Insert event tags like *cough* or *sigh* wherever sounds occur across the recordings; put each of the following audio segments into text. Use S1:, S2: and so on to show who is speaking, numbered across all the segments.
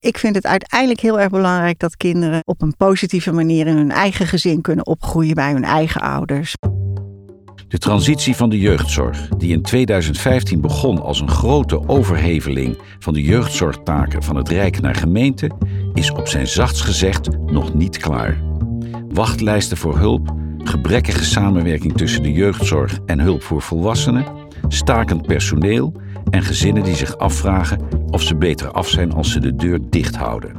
S1: Ik vind het uiteindelijk heel erg belangrijk dat kinderen op een positieve manier in hun eigen gezin kunnen opgroeien bij hun eigen ouders.
S2: De transitie van de jeugdzorg, die in 2015 begon als een grote overheveling van de jeugdzorgtaken van het Rijk naar gemeente, is op zijn zachtst gezegd nog niet klaar. Wachtlijsten voor hulp, gebrekkige samenwerking tussen de jeugdzorg en hulp voor volwassenen, stakend personeel en gezinnen die zich afvragen of ze beter af zijn als ze de deur dicht houden.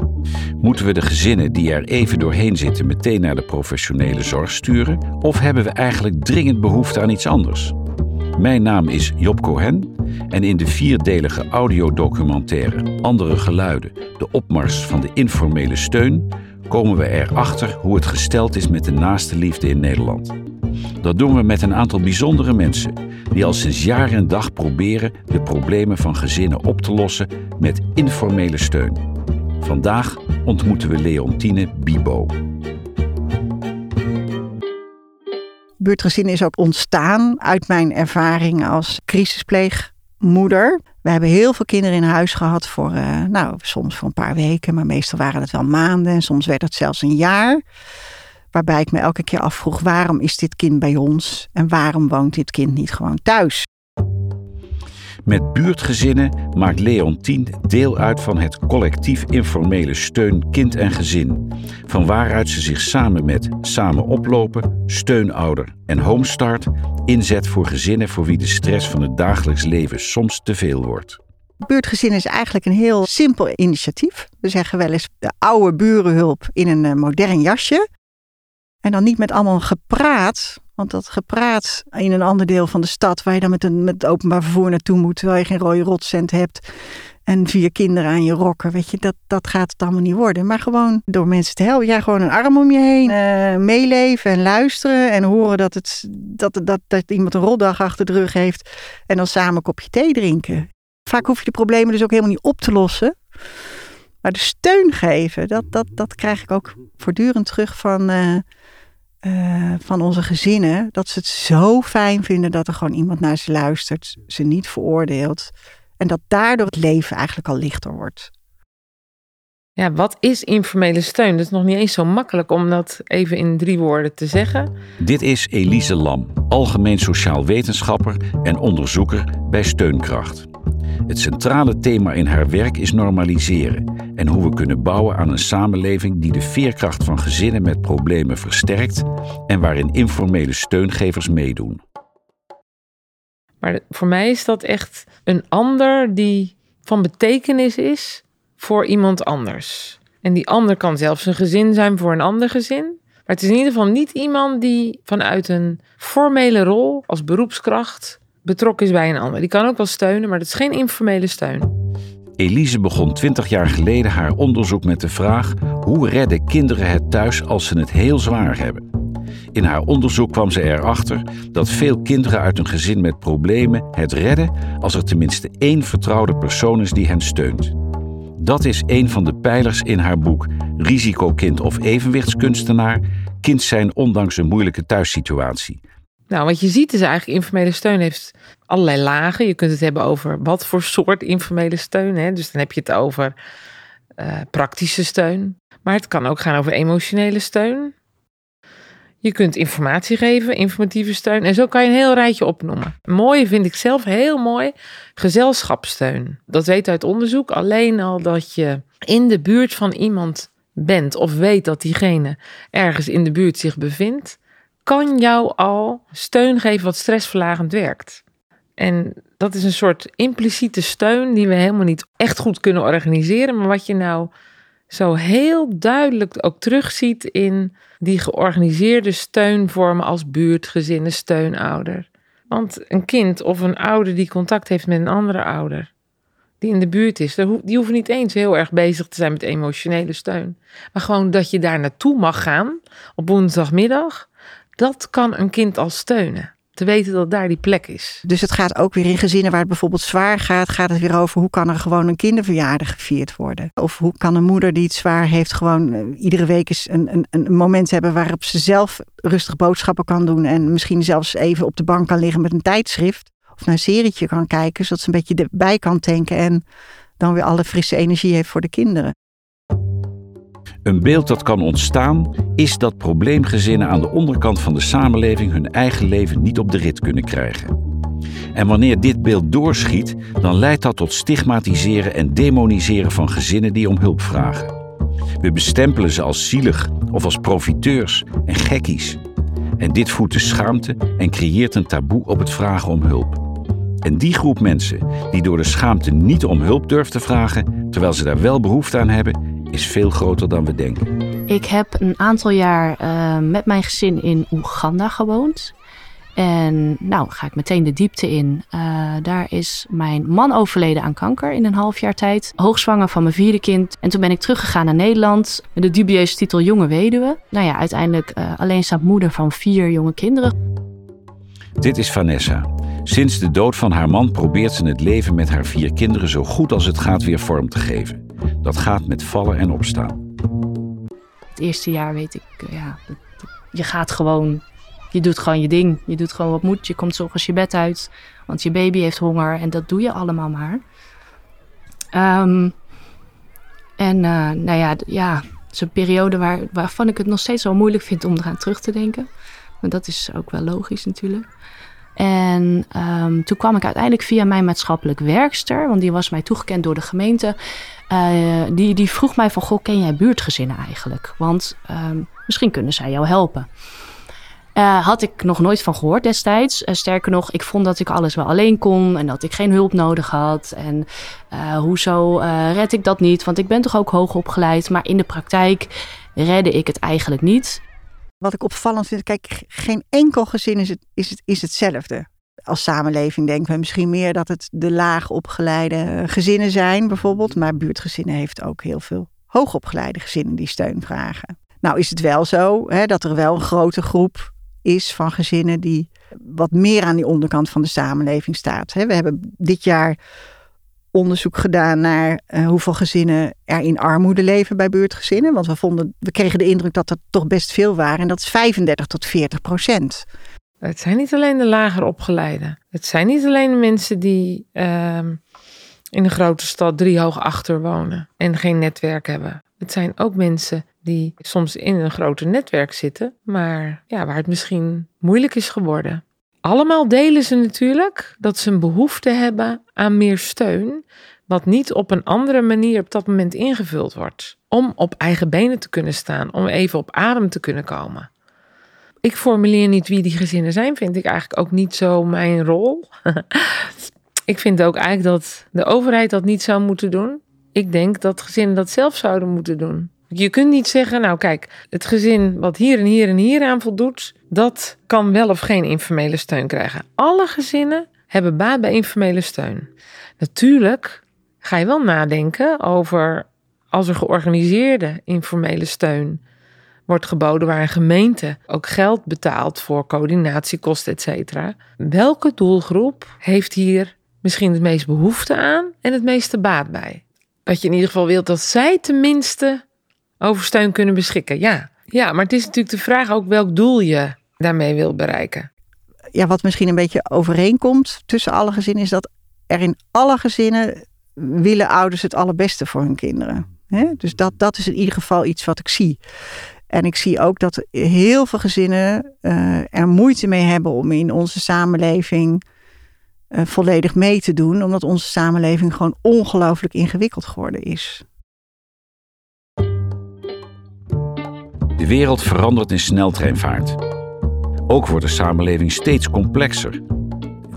S2: Moeten we de gezinnen die er even doorheen zitten meteen naar de professionele zorg sturen? Of hebben we eigenlijk dringend behoefte aan iets anders? Mijn naam is Job Cohen en in de vierdelige audiodocumentaire Andere Geluiden, de opmars van de informele steun, komen we erachter hoe het gesteld is met de naaste liefde in Nederland. Dat doen we met een aantal bijzondere mensen die al sinds jaar en dag proberen de problemen van gezinnen op te lossen met informele steun. Vandaag ontmoeten we Leontine Bibo.
S1: Buurtgezin is ook ontstaan uit mijn ervaring als crisispleegmoeder. We hebben heel veel kinderen in huis gehad voor, uh, nou, soms voor een paar weken, maar meestal waren het wel maanden en soms werd het zelfs een jaar. Waarbij ik me elke keer afvroeg: waarom is dit kind bij ons en waarom woont dit kind niet gewoon thuis?
S2: Met buurtgezinnen maakt Leontien deel uit van het collectief informele steun kind en gezin. Van waaruit ze zich samen met Samen Oplopen, Steunouder en Homestart inzet voor gezinnen voor wie de stress van het dagelijks leven soms te veel wordt.
S1: Buurtgezin is eigenlijk een heel simpel initiatief. We zeggen wel eens de oude burenhulp in een eh, modern jasje. En dan niet met allemaal gepraat. Want dat gepraat in een ander deel van de stad, waar je dan met, een, met openbaar vervoer naartoe moet, terwijl je geen rode rotcent hebt en vier kinderen aan je rokken, weet je, dat, dat gaat het allemaal niet worden. Maar gewoon door mensen te helpen. Ja, gewoon een arm om je heen, uh, meeleven en luisteren en horen dat, het, dat, dat, dat iemand een rotdag achter de rug heeft en dan samen een kopje thee drinken. Vaak hoef je de problemen dus ook helemaal niet op te lossen. Maar de steun geven, dat, dat, dat krijg ik ook voortdurend terug van, uh, uh, van onze gezinnen. Dat ze het zo fijn vinden dat er gewoon iemand naar ze luistert, ze niet veroordeelt. En dat daardoor het leven eigenlijk al lichter wordt.
S3: Ja, wat is informele steun? Dat is nog niet eens zo makkelijk om dat even in drie woorden te zeggen.
S2: Dit is Elise Lam, algemeen sociaal wetenschapper en onderzoeker bij Steunkracht. Het centrale thema in haar werk is normaliseren en hoe we kunnen bouwen aan een samenleving die de veerkracht van gezinnen met problemen versterkt en waarin informele steungevers meedoen.
S3: Maar voor mij is dat echt een ander die van betekenis is voor iemand anders. En die ander kan zelfs een gezin zijn voor een ander gezin. Maar het is in ieder geval niet iemand die vanuit een formele rol als beroepskracht betrokken is bij een ander. Die kan ook wel steunen, maar dat is geen informele steun.
S2: Elise begon 20 jaar geleden haar onderzoek met de vraag: hoe redden kinderen het thuis als ze het heel zwaar hebben? In haar onderzoek kwam ze erachter dat veel kinderen uit een gezin met problemen het redden als er tenminste één vertrouwde persoon is die hen steunt. Dat is een van de pijlers in haar boek Risicokind of evenwichtskunstenaar: Kind zijn ondanks een moeilijke thuissituatie.
S3: Nou, wat je ziet is eigenlijk informele steun heeft allerlei lagen. Je kunt het hebben over wat voor soort informele steun. Hè? Dus dan heb je het over uh, praktische steun. Maar het kan ook gaan over emotionele steun. Je kunt informatie geven, informatieve steun. En zo kan je een heel rijtje opnoemen. Mooie vind ik zelf heel mooi, gezelschapssteun. Dat weet uit onderzoek. Alleen al dat je in de buurt van iemand bent of weet dat diegene ergens in de buurt zich bevindt, kan jou al steun geven wat stressverlagend werkt. En dat is een soort impliciete steun die we helemaal niet echt goed kunnen organiseren, maar wat je nou zo heel duidelijk ook terugziet in die georganiseerde steunvormen als buurt, gezinnen, steunouder. Want een kind of een ouder die contact heeft met een andere ouder, die in de buurt is, die hoeven niet eens heel erg bezig te zijn met emotionele steun. Maar gewoon dat je daar naartoe mag gaan op woensdagmiddag, dat kan een kind al steunen te weten dat daar die plek is.
S1: Dus het gaat ook weer in gezinnen waar het bijvoorbeeld zwaar gaat, gaat het weer over hoe kan er gewoon een kinderverjaardag gevierd worden? Of hoe kan een moeder die het zwaar heeft gewoon uh, iedere week eens een, een, een moment hebben waarop ze zelf rustig boodschappen kan doen en misschien zelfs even op de bank kan liggen met een tijdschrift of naar een serietje kan kijken, zodat ze een beetje erbij kan tanken en dan weer alle frisse energie heeft voor de kinderen.
S2: Een beeld dat kan ontstaan is dat probleemgezinnen aan de onderkant van de samenleving hun eigen leven niet op de rit kunnen krijgen. En wanneer dit beeld doorschiet, dan leidt dat tot stigmatiseren en demoniseren van gezinnen die om hulp vragen. We bestempelen ze als zielig of als profiteurs en gekkies. En dit voedt de schaamte en creëert een taboe op het vragen om hulp. En die groep mensen die door de schaamte niet om hulp durft te vragen, terwijl ze daar wel behoefte aan hebben, is veel groter dan we denken.
S4: Ik heb een aantal jaar uh, met mijn gezin in Oeganda gewoond. En nou ga ik meteen de diepte in. Uh, daar is mijn man overleden aan kanker in een half jaar tijd. Hoogzwanger van mijn vierde kind. En toen ben ik teruggegaan naar Nederland. Met de dubieuze titel Jonge Weduwe. Nou ja, uiteindelijk uh, alleenstaand moeder van vier jonge kinderen.
S2: Dit is Vanessa. Sinds de dood van haar man probeert ze het leven met haar vier kinderen zo goed als het gaat weer vorm te geven. Dat gaat met vallen en opstaan.
S4: Het eerste jaar weet ik, ja, je gaat gewoon je doet gewoon je ding. Je doet gewoon wat moet. Je komt zorgens je bed uit. Want je baby heeft honger. En dat doe je allemaal maar. Um, en uh, nou ja, ja het is een periode waar, waarvan ik het nog steeds wel moeilijk vind om eraan terug te denken. Maar dat is ook wel logisch natuurlijk. En um, toen kwam ik uiteindelijk via mijn maatschappelijk werkster, want die was mij toegekend door de gemeente. Uh, die, die vroeg mij van, goh, ken jij buurtgezinnen eigenlijk? Want um, misschien kunnen zij jou helpen. Uh, had ik nog nooit van gehoord destijds. Uh, sterker nog, ik vond dat ik alles wel alleen kon en dat ik geen hulp nodig had. En hoezo red ik dat niet? Want ik ben toch ook hoog opgeleid. Maar in de praktijk redde ik het eigenlijk niet.
S1: Wat ik opvallend vind, kijk, geen enkel gezin is, het, is, het, is hetzelfde. Als samenleving denken we misschien meer dat het de laag opgeleide gezinnen zijn, bijvoorbeeld. Maar buurtgezinnen heeft ook heel veel hoogopgeleide gezinnen die steun vragen. Nou is het wel zo hè, dat er wel een grote groep is van gezinnen die wat meer aan die onderkant van de samenleving staat. We hebben dit jaar onderzoek gedaan naar uh, hoeveel gezinnen er in armoede leven bij buurtgezinnen. Want we, vonden, we kregen de indruk dat er toch best veel waren. En dat is 35 tot 40 procent.
S3: Het zijn niet alleen de lager opgeleiden. Het zijn niet alleen de mensen die uh, in een grote stad drie hoog achter wonen en geen netwerk hebben. Het zijn ook mensen die soms in een groter netwerk zitten, maar ja, waar het misschien moeilijk is geworden. Allemaal delen ze natuurlijk dat ze een behoefte hebben aan meer steun, wat niet op een andere manier op dat moment ingevuld wordt. Om op eigen benen te kunnen staan, om even op adem te kunnen komen. Ik formuleer niet wie die gezinnen zijn, vind ik eigenlijk ook niet zo mijn rol. *laughs* ik vind ook eigenlijk dat de overheid dat niet zou moeten doen. Ik denk dat gezinnen dat zelf zouden moeten doen. Je kunt niet zeggen, nou kijk, het gezin wat hier en hier en hier aan voldoet, dat kan wel of geen informele steun krijgen. Alle gezinnen hebben baat bij informele steun. Natuurlijk ga je wel nadenken over als er georganiseerde informele steun wordt geboden waar een gemeente ook geld betaalt voor coördinatiekosten, et cetera. Welke doelgroep heeft hier misschien het meest behoefte aan en het meeste baat bij? Dat je in ieder geval wilt dat zij tenminste over steun kunnen beschikken. Ja. ja, maar het is natuurlijk de vraag ook welk doel je daarmee wil bereiken.
S1: Ja, wat misschien een beetje overeenkomt tussen alle gezinnen is dat er in alle gezinnen willen ouders het allerbeste voor hun kinderen. Dus dat, dat is in ieder geval iets wat ik zie. En ik zie ook dat heel veel gezinnen uh, er moeite mee hebben om in onze samenleving uh, volledig mee te doen, omdat onze samenleving gewoon ongelooflijk ingewikkeld geworden is.
S2: De wereld verandert in sneltreinvaart. Ook wordt de samenleving steeds complexer.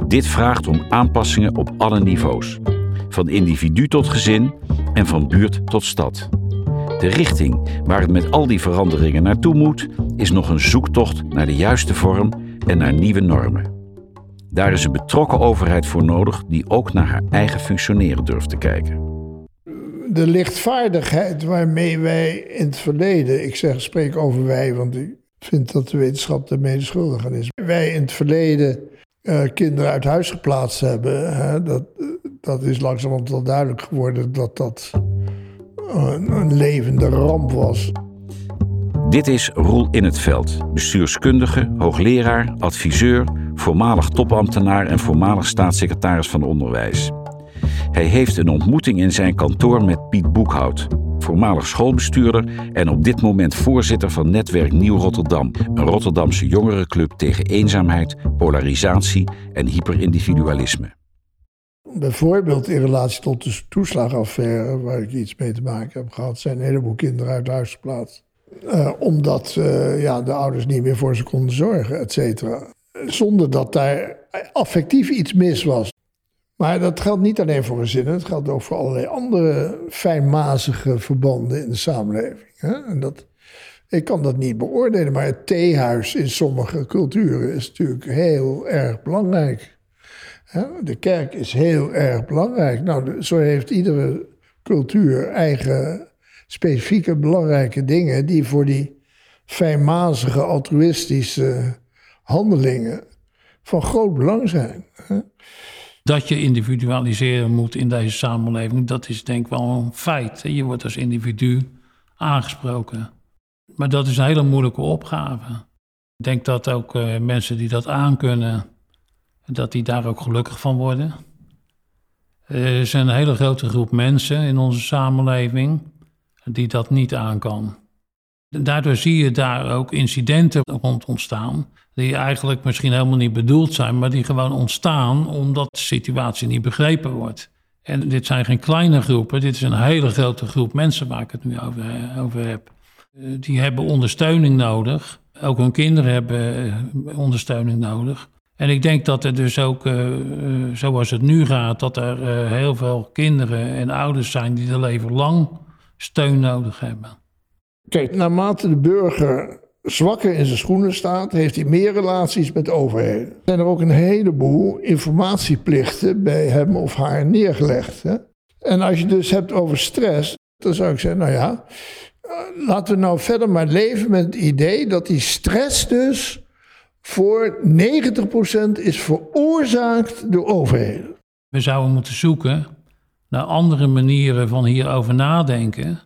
S2: Dit vraagt om aanpassingen op alle niveaus, van individu tot gezin en van buurt tot stad. De richting waar het met al die veranderingen naartoe moet, is nog een zoektocht naar de juiste vorm en naar nieuwe normen. Daar is een betrokken overheid voor nodig die ook naar haar eigen functioneren durft te kijken
S5: de lichtvaardigheid waarmee wij in het verleden, ik zeg, spreek over wij, want ik vind dat de wetenschap de aan is. Wij in het verleden uh, kinderen uit huis geplaatst hebben, hè, dat, dat is langzamerhand wel duidelijk geworden dat dat een, levende ramp was.
S2: Dit is Roel In het Veld, bestuurskundige, hoogleraar, adviseur, voormalig topambtenaar en voormalig staatssecretaris van Onderwijs. Hij heeft een ontmoeting in zijn kantoor met Piet Boekhout. voormalig schoolbestuurder en op dit moment voorzitter van Netwerk Nieuw Rotterdam, een Rotterdamse jongerenclub tegen eenzaamheid, polarisatie en hyperindividualisme.
S5: Bijvoorbeeld in relatie tot de toeslagaffaire, waar ik iets mee te maken heb gehad, zijn een heleboel kinderen uit huis geplaatst. Uh, omdat uh, ja, de ouders niet meer voor ze konden zorgen, et cetera. Zonder dat daar affectief iets mis was. Maar dat geldt niet alleen voor gezinnen, het geldt ook voor allerlei andere fijnmazige verbanden in de samenleving. Hè? En dat, ik kan dat niet beoordelen, maar het theehuis in sommige culturen is natuurlijk heel erg belangrijk. De kerk is heel erg belangrijk. Nou, zo heeft iedere cultuur eigen specifieke belangrijke dingen die voor die fijnmazige altruïstische handelingen van groot belang zijn.
S6: Dat je individualiseren moet in deze samenleving, dat is denk ik wel een feit. Je wordt als individu aangesproken. Maar dat is een hele moeilijke opgave. Ik denk dat ook uh, mensen die dat aankunnen, dat die daar ook gelukkig van worden. Er is een hele grote groep mensen in onze samenleving die dat niet aan kan. Daardoor zie je daar ook incidenten rond ontstaan, die eigenlijk misschien helemaal niet bedoeld zijn, maar die gewoon ontstaan omdat de situatie niet begrepen wordt. En dit zijn geen kleine groepen, dit is een hele grote groep mensen waar ik het nu over, over heb. Eh, die hebben ondersteuning nodig. Ook hun kinderen hebben eh, ondersteuning nodig. En ik denk dat er dus ook, uh, zoals het nu gaat, dat er uh, heel veel kinderen en ouders zijn die er leven lang steun nodig hebben.
S5: Kijk, naarmate de burger zwakker in zijn schoenen staat, heeft hij meer relaties met overheden. Er zijn er ook een heleboel informatieplichten bij hem of haar neergelegd. Hè? En als je dus hebt over stress, dan zou ik zeggen, nou ja, laten we nou verder maar leven met het idee dat die stress dus voor 90% is veroorzaakt door overheden.
S6: We zouden moeten zoeken naar andere manieren van hierover nadenken.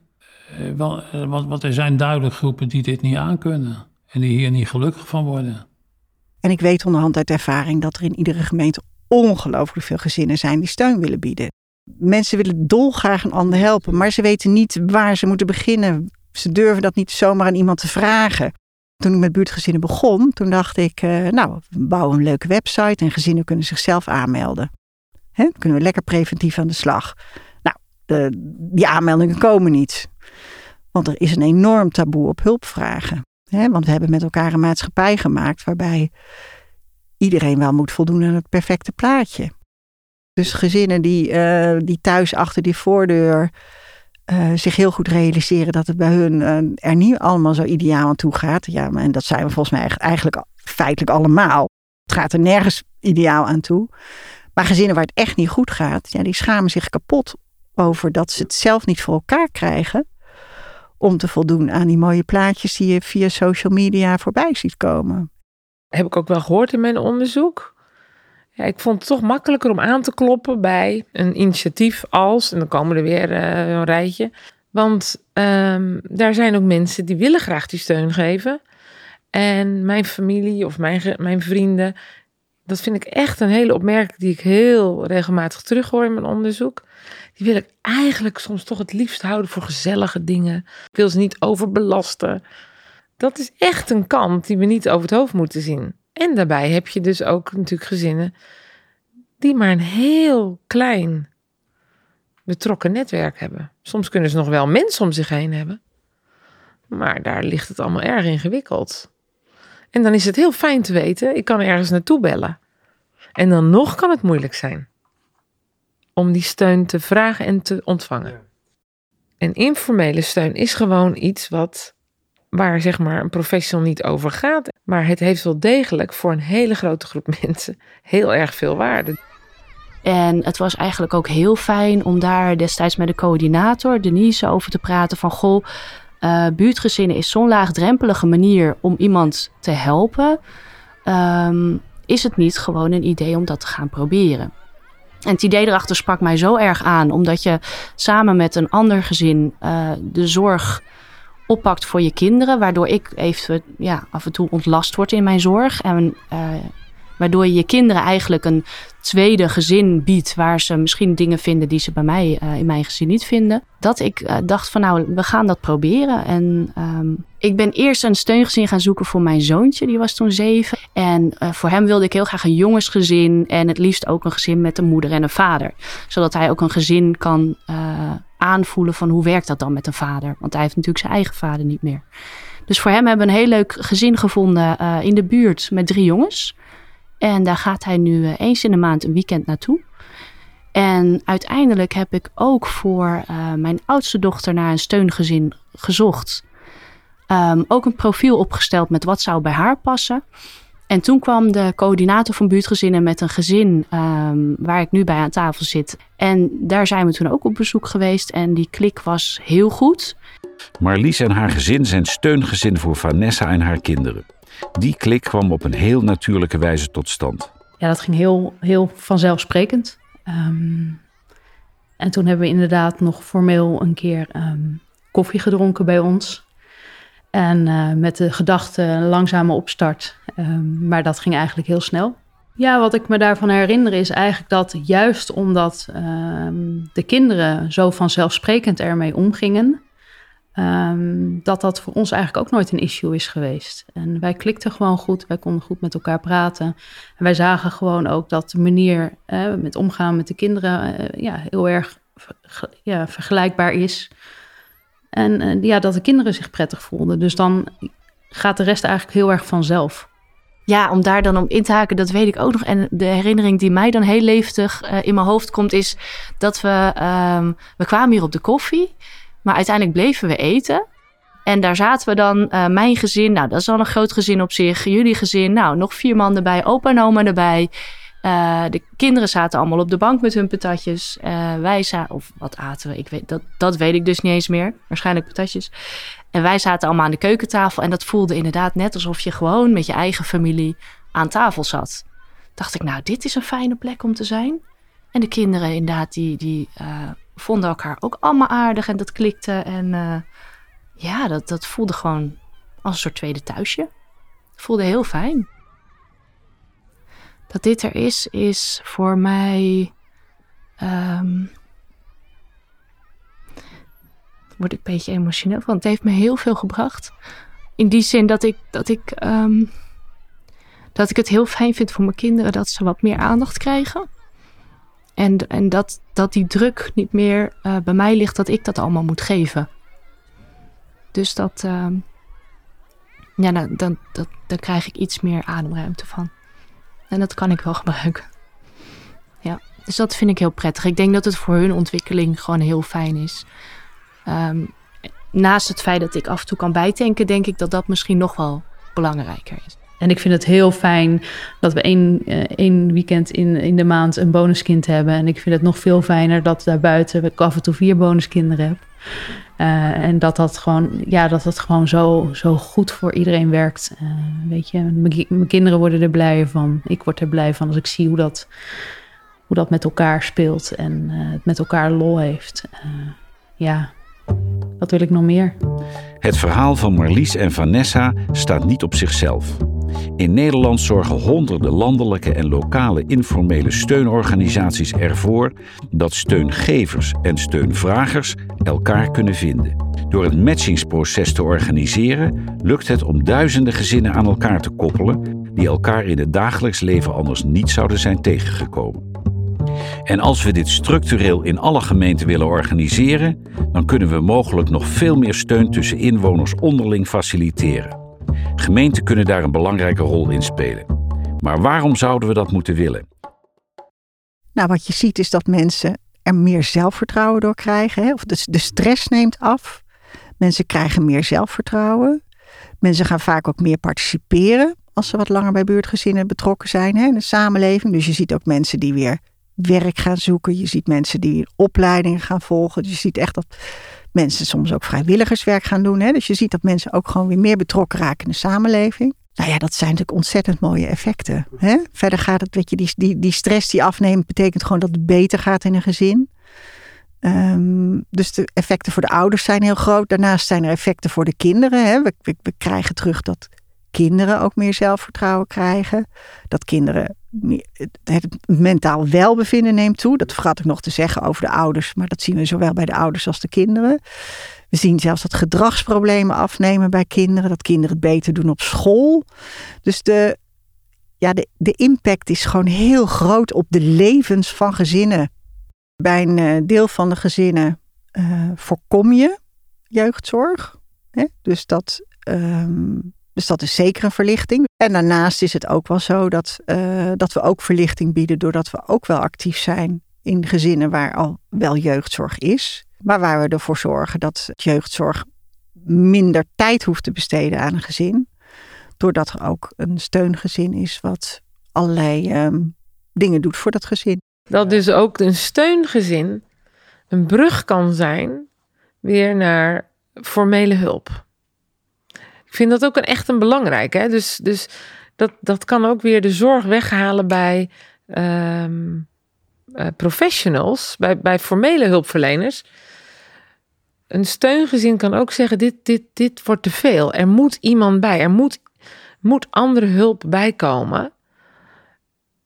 S6: Eh, eh, want, want er zijn duidelijk groepen die dit niet aankunnen en die hier niet gelukkig van worden.
S1: En ik weet onderhand uit ervaring dat er in iedere gemeente ongelooflijk veel gezinnen zijn die steun willen bieden. Mensen willen dolgraag een ander helpen, maar ze weten niet waar ze moeten beginnen. Ze durven dat niet zomaar aan iemand te vragen. Toen ik met buurtgezinnen begon, toen dacht ik, uh, nou, we bouwen een leuke website en gezinnen kunnen zichzelf aanmelden. Hè, kunnen we lekker preventief aan de slag. Nou, de, die aanmeldingen komen niet. Want er is een enorm taboe op hulpvragen. Hè, want we hebben met elkaar een maatschappij gemaakt waarbij iedereen wel moet voldoen aan het perfecte plaatje. Dus gezinnen die, uh, die thuis achter die voordeur uh, zich heel goed realiseren dat het bij hun uh, er niet allemaal zo ideaal aan toe gaat. Ja, en dat zijn we volgens mij eigenlijk feitelijk allemaal. Het gaat er nergens ideaal aan toe. Maar gezinnen waar het echt niet goed gaat, ja, die schamen zich kapot over dat ze het zelf niet voor elkaar krijgen. Om te voldoen aan die mooie plaatjes die je via social media voorbij ziet komen.
S3: Heb ik ook wel gehoord in mijn onderzoek. Ja, ik vond het toch makkelijker om aan te kloppen bij een initiatief als, en dan komen er weer uh, een rijtje. Want um, daar zijn ook mensen die willen graag die steun geven. En mijn familie of mijn, mijn vrienden, dat vind ik echt een hele opmerking die ik heel regelmatig terughoor in mijn onderzoek. Die wil ik eigenlijk soms toch het liefst houden voor gezellige dingen. Ik wil ze niet overbelasten. Dat is echt een kant die we niet over het hoofd moeten zien. En daarbij heb je dus ook natuurlijk gezinnen die maar een heel klein betrokken netwerk hebben. Soms kunnen ze nog wel mensen om zich heen hebben, maar daar ligt het allemaal erg ingewikkeld. En dan is het heel fijn te weten, ik kan ergens naartoe bellen. En dan nog kan het moeilijk zijn om die steun te vragen en te ontvangen. En informele steun is gewoon iets wat waar zeg maar een professional niet over gaat. Maar het heeft wel degelijk voor een hele grote groep *laughs* mensen heel erg veel waarde.
S4: En het was eigenlijk ook heel fijn om daar destijds met de coördinator, Denise, over te praten van goh, uh, buurtgezinnen is zo'n laagdrempelige manier om iemand te helpen. Um, is het niet gewoon een idee om dat te gaan proberen? En het idee erachter sprak mij zo erg aan, omdat je samen met een ander gezin uh, de zorg oppakt voor je kinderen. Waardoor ik even ja, af en toe ontlast word in mijn zorg. En uh, Waardoor je je kinderen eigenlijk een tweede gezin biedt. Waar ze misschien dingen vinden die ze bij mij uh, in mijn gezin niet vinden. Dat ik uh, dacht van nou, we gaan dat proberen. En um, ik ben eerst een steungezin gaan zoeken voor mijn zoontje. Die was toen zeven. En uh, voor hem wilde ik heel graag een jongensgezin. En het liefst ook een gezin met een moeder en een vader. Zodat hij ook een gezin kan aanvoelen van hoe werkt dat dan met een vader. Want hij heeft natuurlijk zijn eigen vader niet meer. Dus voor hem hebben we een heel leuk gezin gevonden in de buurt met drie jongens. En daar gaat hij nu eh, eens in de maand een weekend naartoe. En uiteindelijk heb ik ook voor uh, mijn oudste dochter naar een steungezin gezocht. Um, ook een profiel opgesteld met wat zou bij haar passen. En toen kwam de coördinator van buurtgezinnen met een gezin um, waar ik nu bij aan tafel zit. En daar zijn we toen ook op bezoek geweest en die klik was heel goed.
S2: Marlies en haar gezin zijn steungezin voor Vanessa en haar kinderen. Die klik kwam op een heel natuurlijke wijze tot stand.
S7: Ja, dat ging heel, heel vanzelfsprekend. Um, en toen hebben we inderdaad nog formeel een keer um, koffie gedronken bij ons. En uh, met de gedachte een langzame opstart. Um, maar dat ging eigenlijk heel snel. Ja, wat ik me daarvan herinner is eigenlijk dat juist omdat de kinderen zo vanzelfsprekend ermee omgingen, Um, dat dat voor ons eigenlijk ook nooit een issue is geweest. En wij klikten gewoon goed, wij konden goed met elkaar praten. En wij zagen gewoon ook dat de manier uh, met omgaan met de kinderen uh, ja, heel erg ja, vergelijkbaar is. En uh, ja, dat de kinderen zich prettig voelden. Dus dan gaat de rest eigenlijk heel erg vanzelf.
S4: Ja, om daar dan om in te haken, dat weet ik ook nog. En de herinnering die mij dan heel levendig in mijn hoofd komt, is dat we, um, we kwamen hier op de koffie. Maar uiteindelijk bleven we eten. En daar zaten we dan, uh, mijn gezin, nou dat is al een groot gezin op zich. Jullie gezin, nou nog vier man erbij, opa en oma erbij. Uh, de kinderen zaten allemaal op de bank met hun patatjes. Uh, wij zaten, of wat aten we? Ik weet, dat, dat weet ik dus niet eens meer. Waarschijnlijk patatjes. En wij zaten allemaal aan de keukentafel. En dat voelde inderdaad net alsof je gewoon met je eigen familie aan tafel zat. Dacht ik, nou, dit is een fijne plek om te zijn. En de kinderen inderdaad, die, die vonden elkaar ook allemaal aardig en dat klikte. En uh, ja, dat, dat voelde gewoon als een soort tweede thuisje. voelde heel fijn. Dat dit er is, is voor mij. Um, word ik een beetje emotioneel want het heeft me heel veel gebracht. In die zin dat ik, dat ik, um, dat ik het heel fijn vind voor mijn kinderen dat ze wat meer aandacht krijgen. En, en dat, dat die druk niet meer uh, bij mij ligt dat ik dat allemaal moet geven. Dus dat, uh, ja, nou, dan, dan krijg ik iets meer ademruimte van. En dat kan ik wel *laughs* gebruiken. Ja, dus dat vind ik heel prettig. Ik denk dat het voor hun ontwikkeling gewoon heel fijn is. Um, naast het feit dat ik af en toe kan bijtanken, denk ik dat dat misschien nog wel belangrijker is.
S7: En ik vind het heel fijn dat we één, uh, één weekend in, in de maand een bonuskind hebben. En ik vind het nog veel fijner dat daarbuiten ik af en toe vier bonuskinderen heb. Uh, en dat dat gewoon, ja, dat dat gewoon zo, zo goed voor iedereen werkt. Uh, weet je, mijn kinderen worden er blij van. Ik word er blij van als ik zie hoe dat, hoe dat met elkaar speelt en het met elkaar lol heeft. ja, wat wil ik nog meer?
S2: Het verhaal van Marlies en Vanessa staat niet op zichzelf. In Nederland zorgen honderden landelijke en lokale informele steunorganisaties ervoor dat steungevers en steunvragers elkaar kunnen vinden. Door het matchingsproces te organiseren lukt het om duizenden gezinnen aan elkaar te koppelen die elkaar in het dagelijks leven anders niet zouden zijn tegengekomen. En als we dit structureel in alle gemeenten willen organiseren, dan kunnen we mogelijk nog veel meer steun tussen inwoners onderling faciliteren. Gemeenten kunnen daar een belangrijke rol in spelen. Maar waarom zouden we dat moeten willen?
S1: Nou, wat je ziet is dat mensen er meer zelfvertrouwen door krijgen. Hè? Of de, de stress neemt af. Mensen krijgen meer zelfvertrouwen. Mensen gaan vaak ook meer participeren als ze wat langer bij buurtgezinnen betrokken zijn hè, in de samenleving. Dus je ziet ook mensen die weer werk gaan zoeken. Je ziet mensen die opleidingen gaan volgen. Dus je ziet echt dat mensen soms ook vrijwilligerswerk gaan doen. Hè? Dus je ziet dat mensen ook gewoon weer meer betrokken raken in de samenleving. Nou ja, dat zijn natuurlijk ontzettend mooie effecten. Hè? Verder gaat het, weet je, die, die, die stress die afneemt, betekent gewoon dat het beter gaat in een gezin. Um, dus de effecten voor de ouders zijn heel groot. Daarnaast zijn er effecten voor de kinderen. Hè? We, we krijgen terug dat kinderen ook meer zelfvertrouwen krijgen. Dat kinderen het mentaal welbevinden neemt toe. Dat vergat ik nog te zeggen over de ouders, maar dat zien we zowel bij de ouders als de kinderen. We zien zelfs dat gedragsproblemen afnemen bij kinderen, dat kinderen het beter doen op school. Dus de, ja, de, de impact is gewoon heel groot op de levens van gezinnen. Bij een eh, deel van de gezinnen uh, voorkom je jeugdzorg. Hè? Dus, dat, um, dus dat is zeker een verlichting. En daarnaast is het ook wel zo dat, uh, dat we ook verlichting bieden doordat we ook wel actief zijn in gezinnen waar al wel jeugdzorg is. Maar waar we ervoor zorgen dat jeugdzorg minder tijd hoeft te besteden aan een gezin. Doordat er ook een steungezin is wat allerlei um, dingen doet voor dat gezin.
S3: Dat dus ook een steungezin een brug kan zijn weer naar formele hulp. Ik vind dat ook een, echt een belangrijke. Dus, dus dat, dat kan ook weer de zorg weghalen bij um, uh, professionals, bij, bij formele hulpverleners. Een steungezin kan ook zeggen: dit, dit, dit wordt te veel. Er moet iemand bij. Er moet, moet andere hulp bijkomen.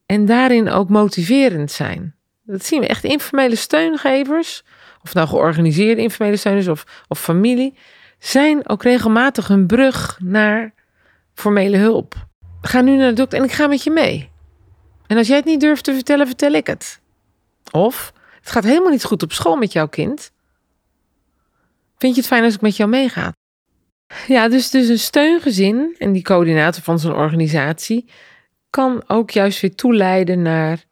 S3: En daarin ook motiverend zijn. Dat zien we echt informele steungevers, of nou georganiseerde informele steuners of, of familie, zijn ook regelmatig een brug naar formele hulp. Ga nu naar de dokter en ik ga met je mee. En als jij het niet durft te vertellen, vertel ik het. Of het gaat helemaal niet goed op school met jouw kind. Vind je het fijn als ik met jou meega? Ja, dus, dus een steungezin en die coördinator van zo'n organisatie kan ook juist weer toeleiden naar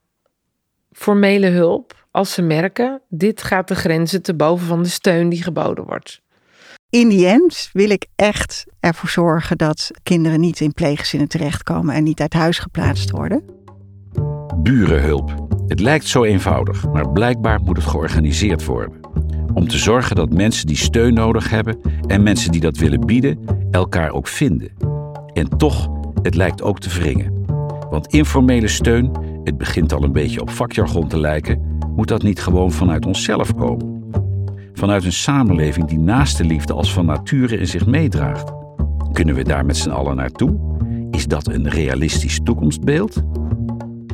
S3: formele hulp als ze merken, dit gaat de grenzen te boven van de steun die geboden wordt.
S1: In die end wil ik echt ervoor zorgen dat kinderen niet in pleeggezinnen terechtkomen en niet uit huis geplaatst worden.
S2: Burenhulp. Het lijkt zo eenvoudig, maar blijkbaar moet het georganiseerd worden. Om te zorgen dat mensen die steun nodig hebben en mensen die dat willen bieden, elkaar ook vinden. En toch, het lijkt ook te wringen. Want informele steun het begint al een beetje op vakjargon te lijken, moet dat niet gewoon vanuit onszelf komen? Vanuit een samenleving die naast de liefde als van nature in zich meedraagt. Kunnen we daar met z'n allen naartoe? Is dat een realistisch toekomstbeeld?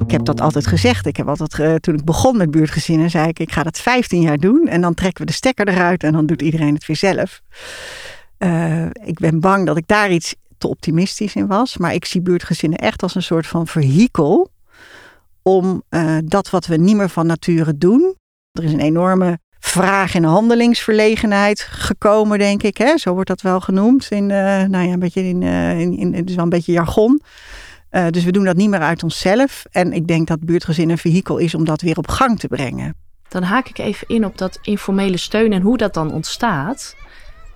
S1: Ik heb dat altijd gezegd. Ik heb altijd, uh, toen ik begon met buurtgezinnen, zei ik: ik ga dat 15 jaar doen en dan trekken we de stekker eruit en dan doet iedereen het weer zelf. Uh, ik ben bang dat ik daar iets te optimistisch in was, maar ik zie buurtgezinnen echt als een soort van vehikel om uh, dat wat we niet meer van nature doen. Er is een enorme vraag en handelingsverlegenheid gekomen, denk ik. Hè? Zo wordt dat wel genoemd. In, uh, nou ja, een beetje in, uh, in, in, het is wel een beetje jargon. dus we doen dat niet meer uit onszelf. En ik denk dat buurtgezin een vehikel is om dat weer op gang te brengen.
S4: Dan haak ik even in op dat informele steun en hoe dat dan ontstaat.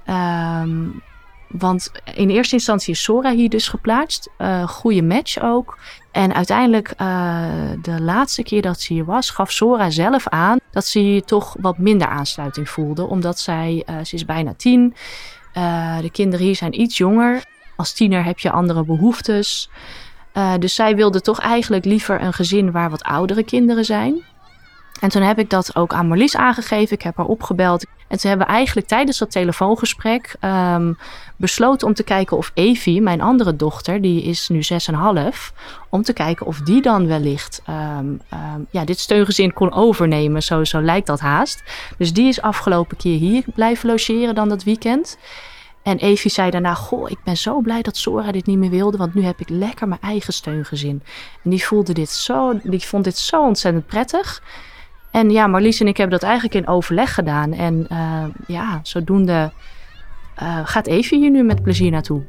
S4: Um, want in eerste instantie is Sora hier dus geplaatst. Goede match ook. En uiteindelijk, uh, de laatste keer dat ze hier was, gaf Sora zelf aan dat ze toch wat minder aansluiting voelde. Omdat zij, uh, ze is bijna tien. de kinderen hier zijn iets jonger. Als tiener heb je andere behoeftes. dus zij wilde toch eigenlijk liever een gezin waar wat oudere kinderen zijn. En toen heb ik dat ook aan Marlies aangegeven. Ik heb haar opgebeld. En toen hebben we eigenlijk tijdens dat telefoongesprek um, besloten om te kijken of Evie, mijn andere dochter, die is nu 6,5, om te kijken of die dan wellicht um, ja, dit steungezin kon overnemen. Zo, zo lijkt dat haast. Dus die is afgelopen keer hier blijven logeren dan dat weekend. En Evie zei daarna: Goh, ik ben zo blij dat Sora dit niet meer wilde, want nu heb ik lekker mijn eigen steungezin. En die voelde dit zo, die vond dit zo ontzettend prettig. En ja, Marlies en ik hebben dat eigenlijk in overleg gedaan. En uh, ja, zodoende uh, gaat Evie hier nu met plezier naartoe.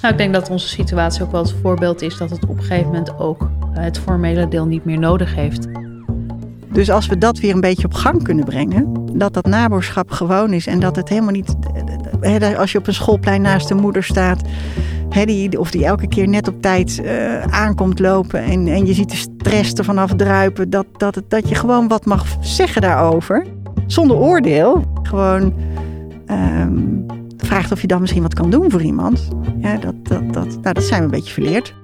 S7: Nou, ik denk dat onze situatie ook wel het voorbeeld is dat het op een gegeven moment ook uh, het formele deel niet meer nodig heeft.
S1: Dus als we dat weer een beetje op gang kunnen brengen, dat dat naboerschap gewoon is en dat het helemaal niet. Als je op een schoolplein naast de moeder staat, die, of die elke keer net op tijd uh, aankomt lopen en, en je ziet de stress er vanaf druipen, dat, dat, dat je gewoon wat mag zeggen daarover. Zonder oordeel. Gewoon um, vraagt of je dan misschien wat kan doen voor iemand. Ja, dat, dat, dat, nou, dat zijn we een beetje verleerd.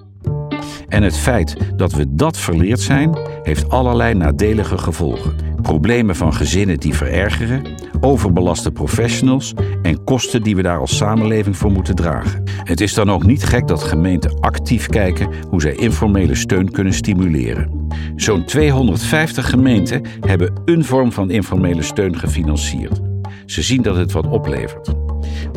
S2: En het feit dat we dat verleerd zijn, heeft allerlei nadelige gevolgen. Problemen van gezinnen die verergeren, overbelaste professionals en kosten die we daar als samenleving voor moeten dragen. Het is dan ook niet gek dat gemeenten actief kijken hoe zij informele steun kunnen stimuleren. Zo'n 250 gemeenten hebben een vorm van informele steun gefinancierd. Ze zien dat het wat oplevert.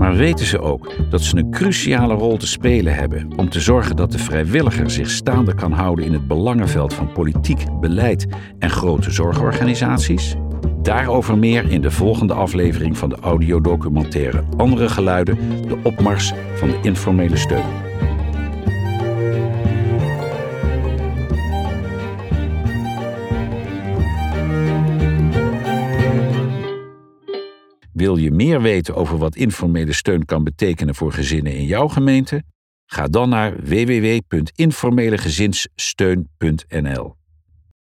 S2: Maar weten ze ook dat ze een cruciale rol te spelen hebben om te zorgen dat de vrijwilliger zich staande kan houden in het belangenveld van politiek, beleid en grote zorgorganisaties? Daarover meer in de volgende aflevering van de audiodocumentaire Andere Geluiden, de opmars van de informele steun. Wil je meer weten over wat informele steun kan betekenen voor gezinnen in jouw gemeente? Ga dan naar www.informelegezinssteun.nl.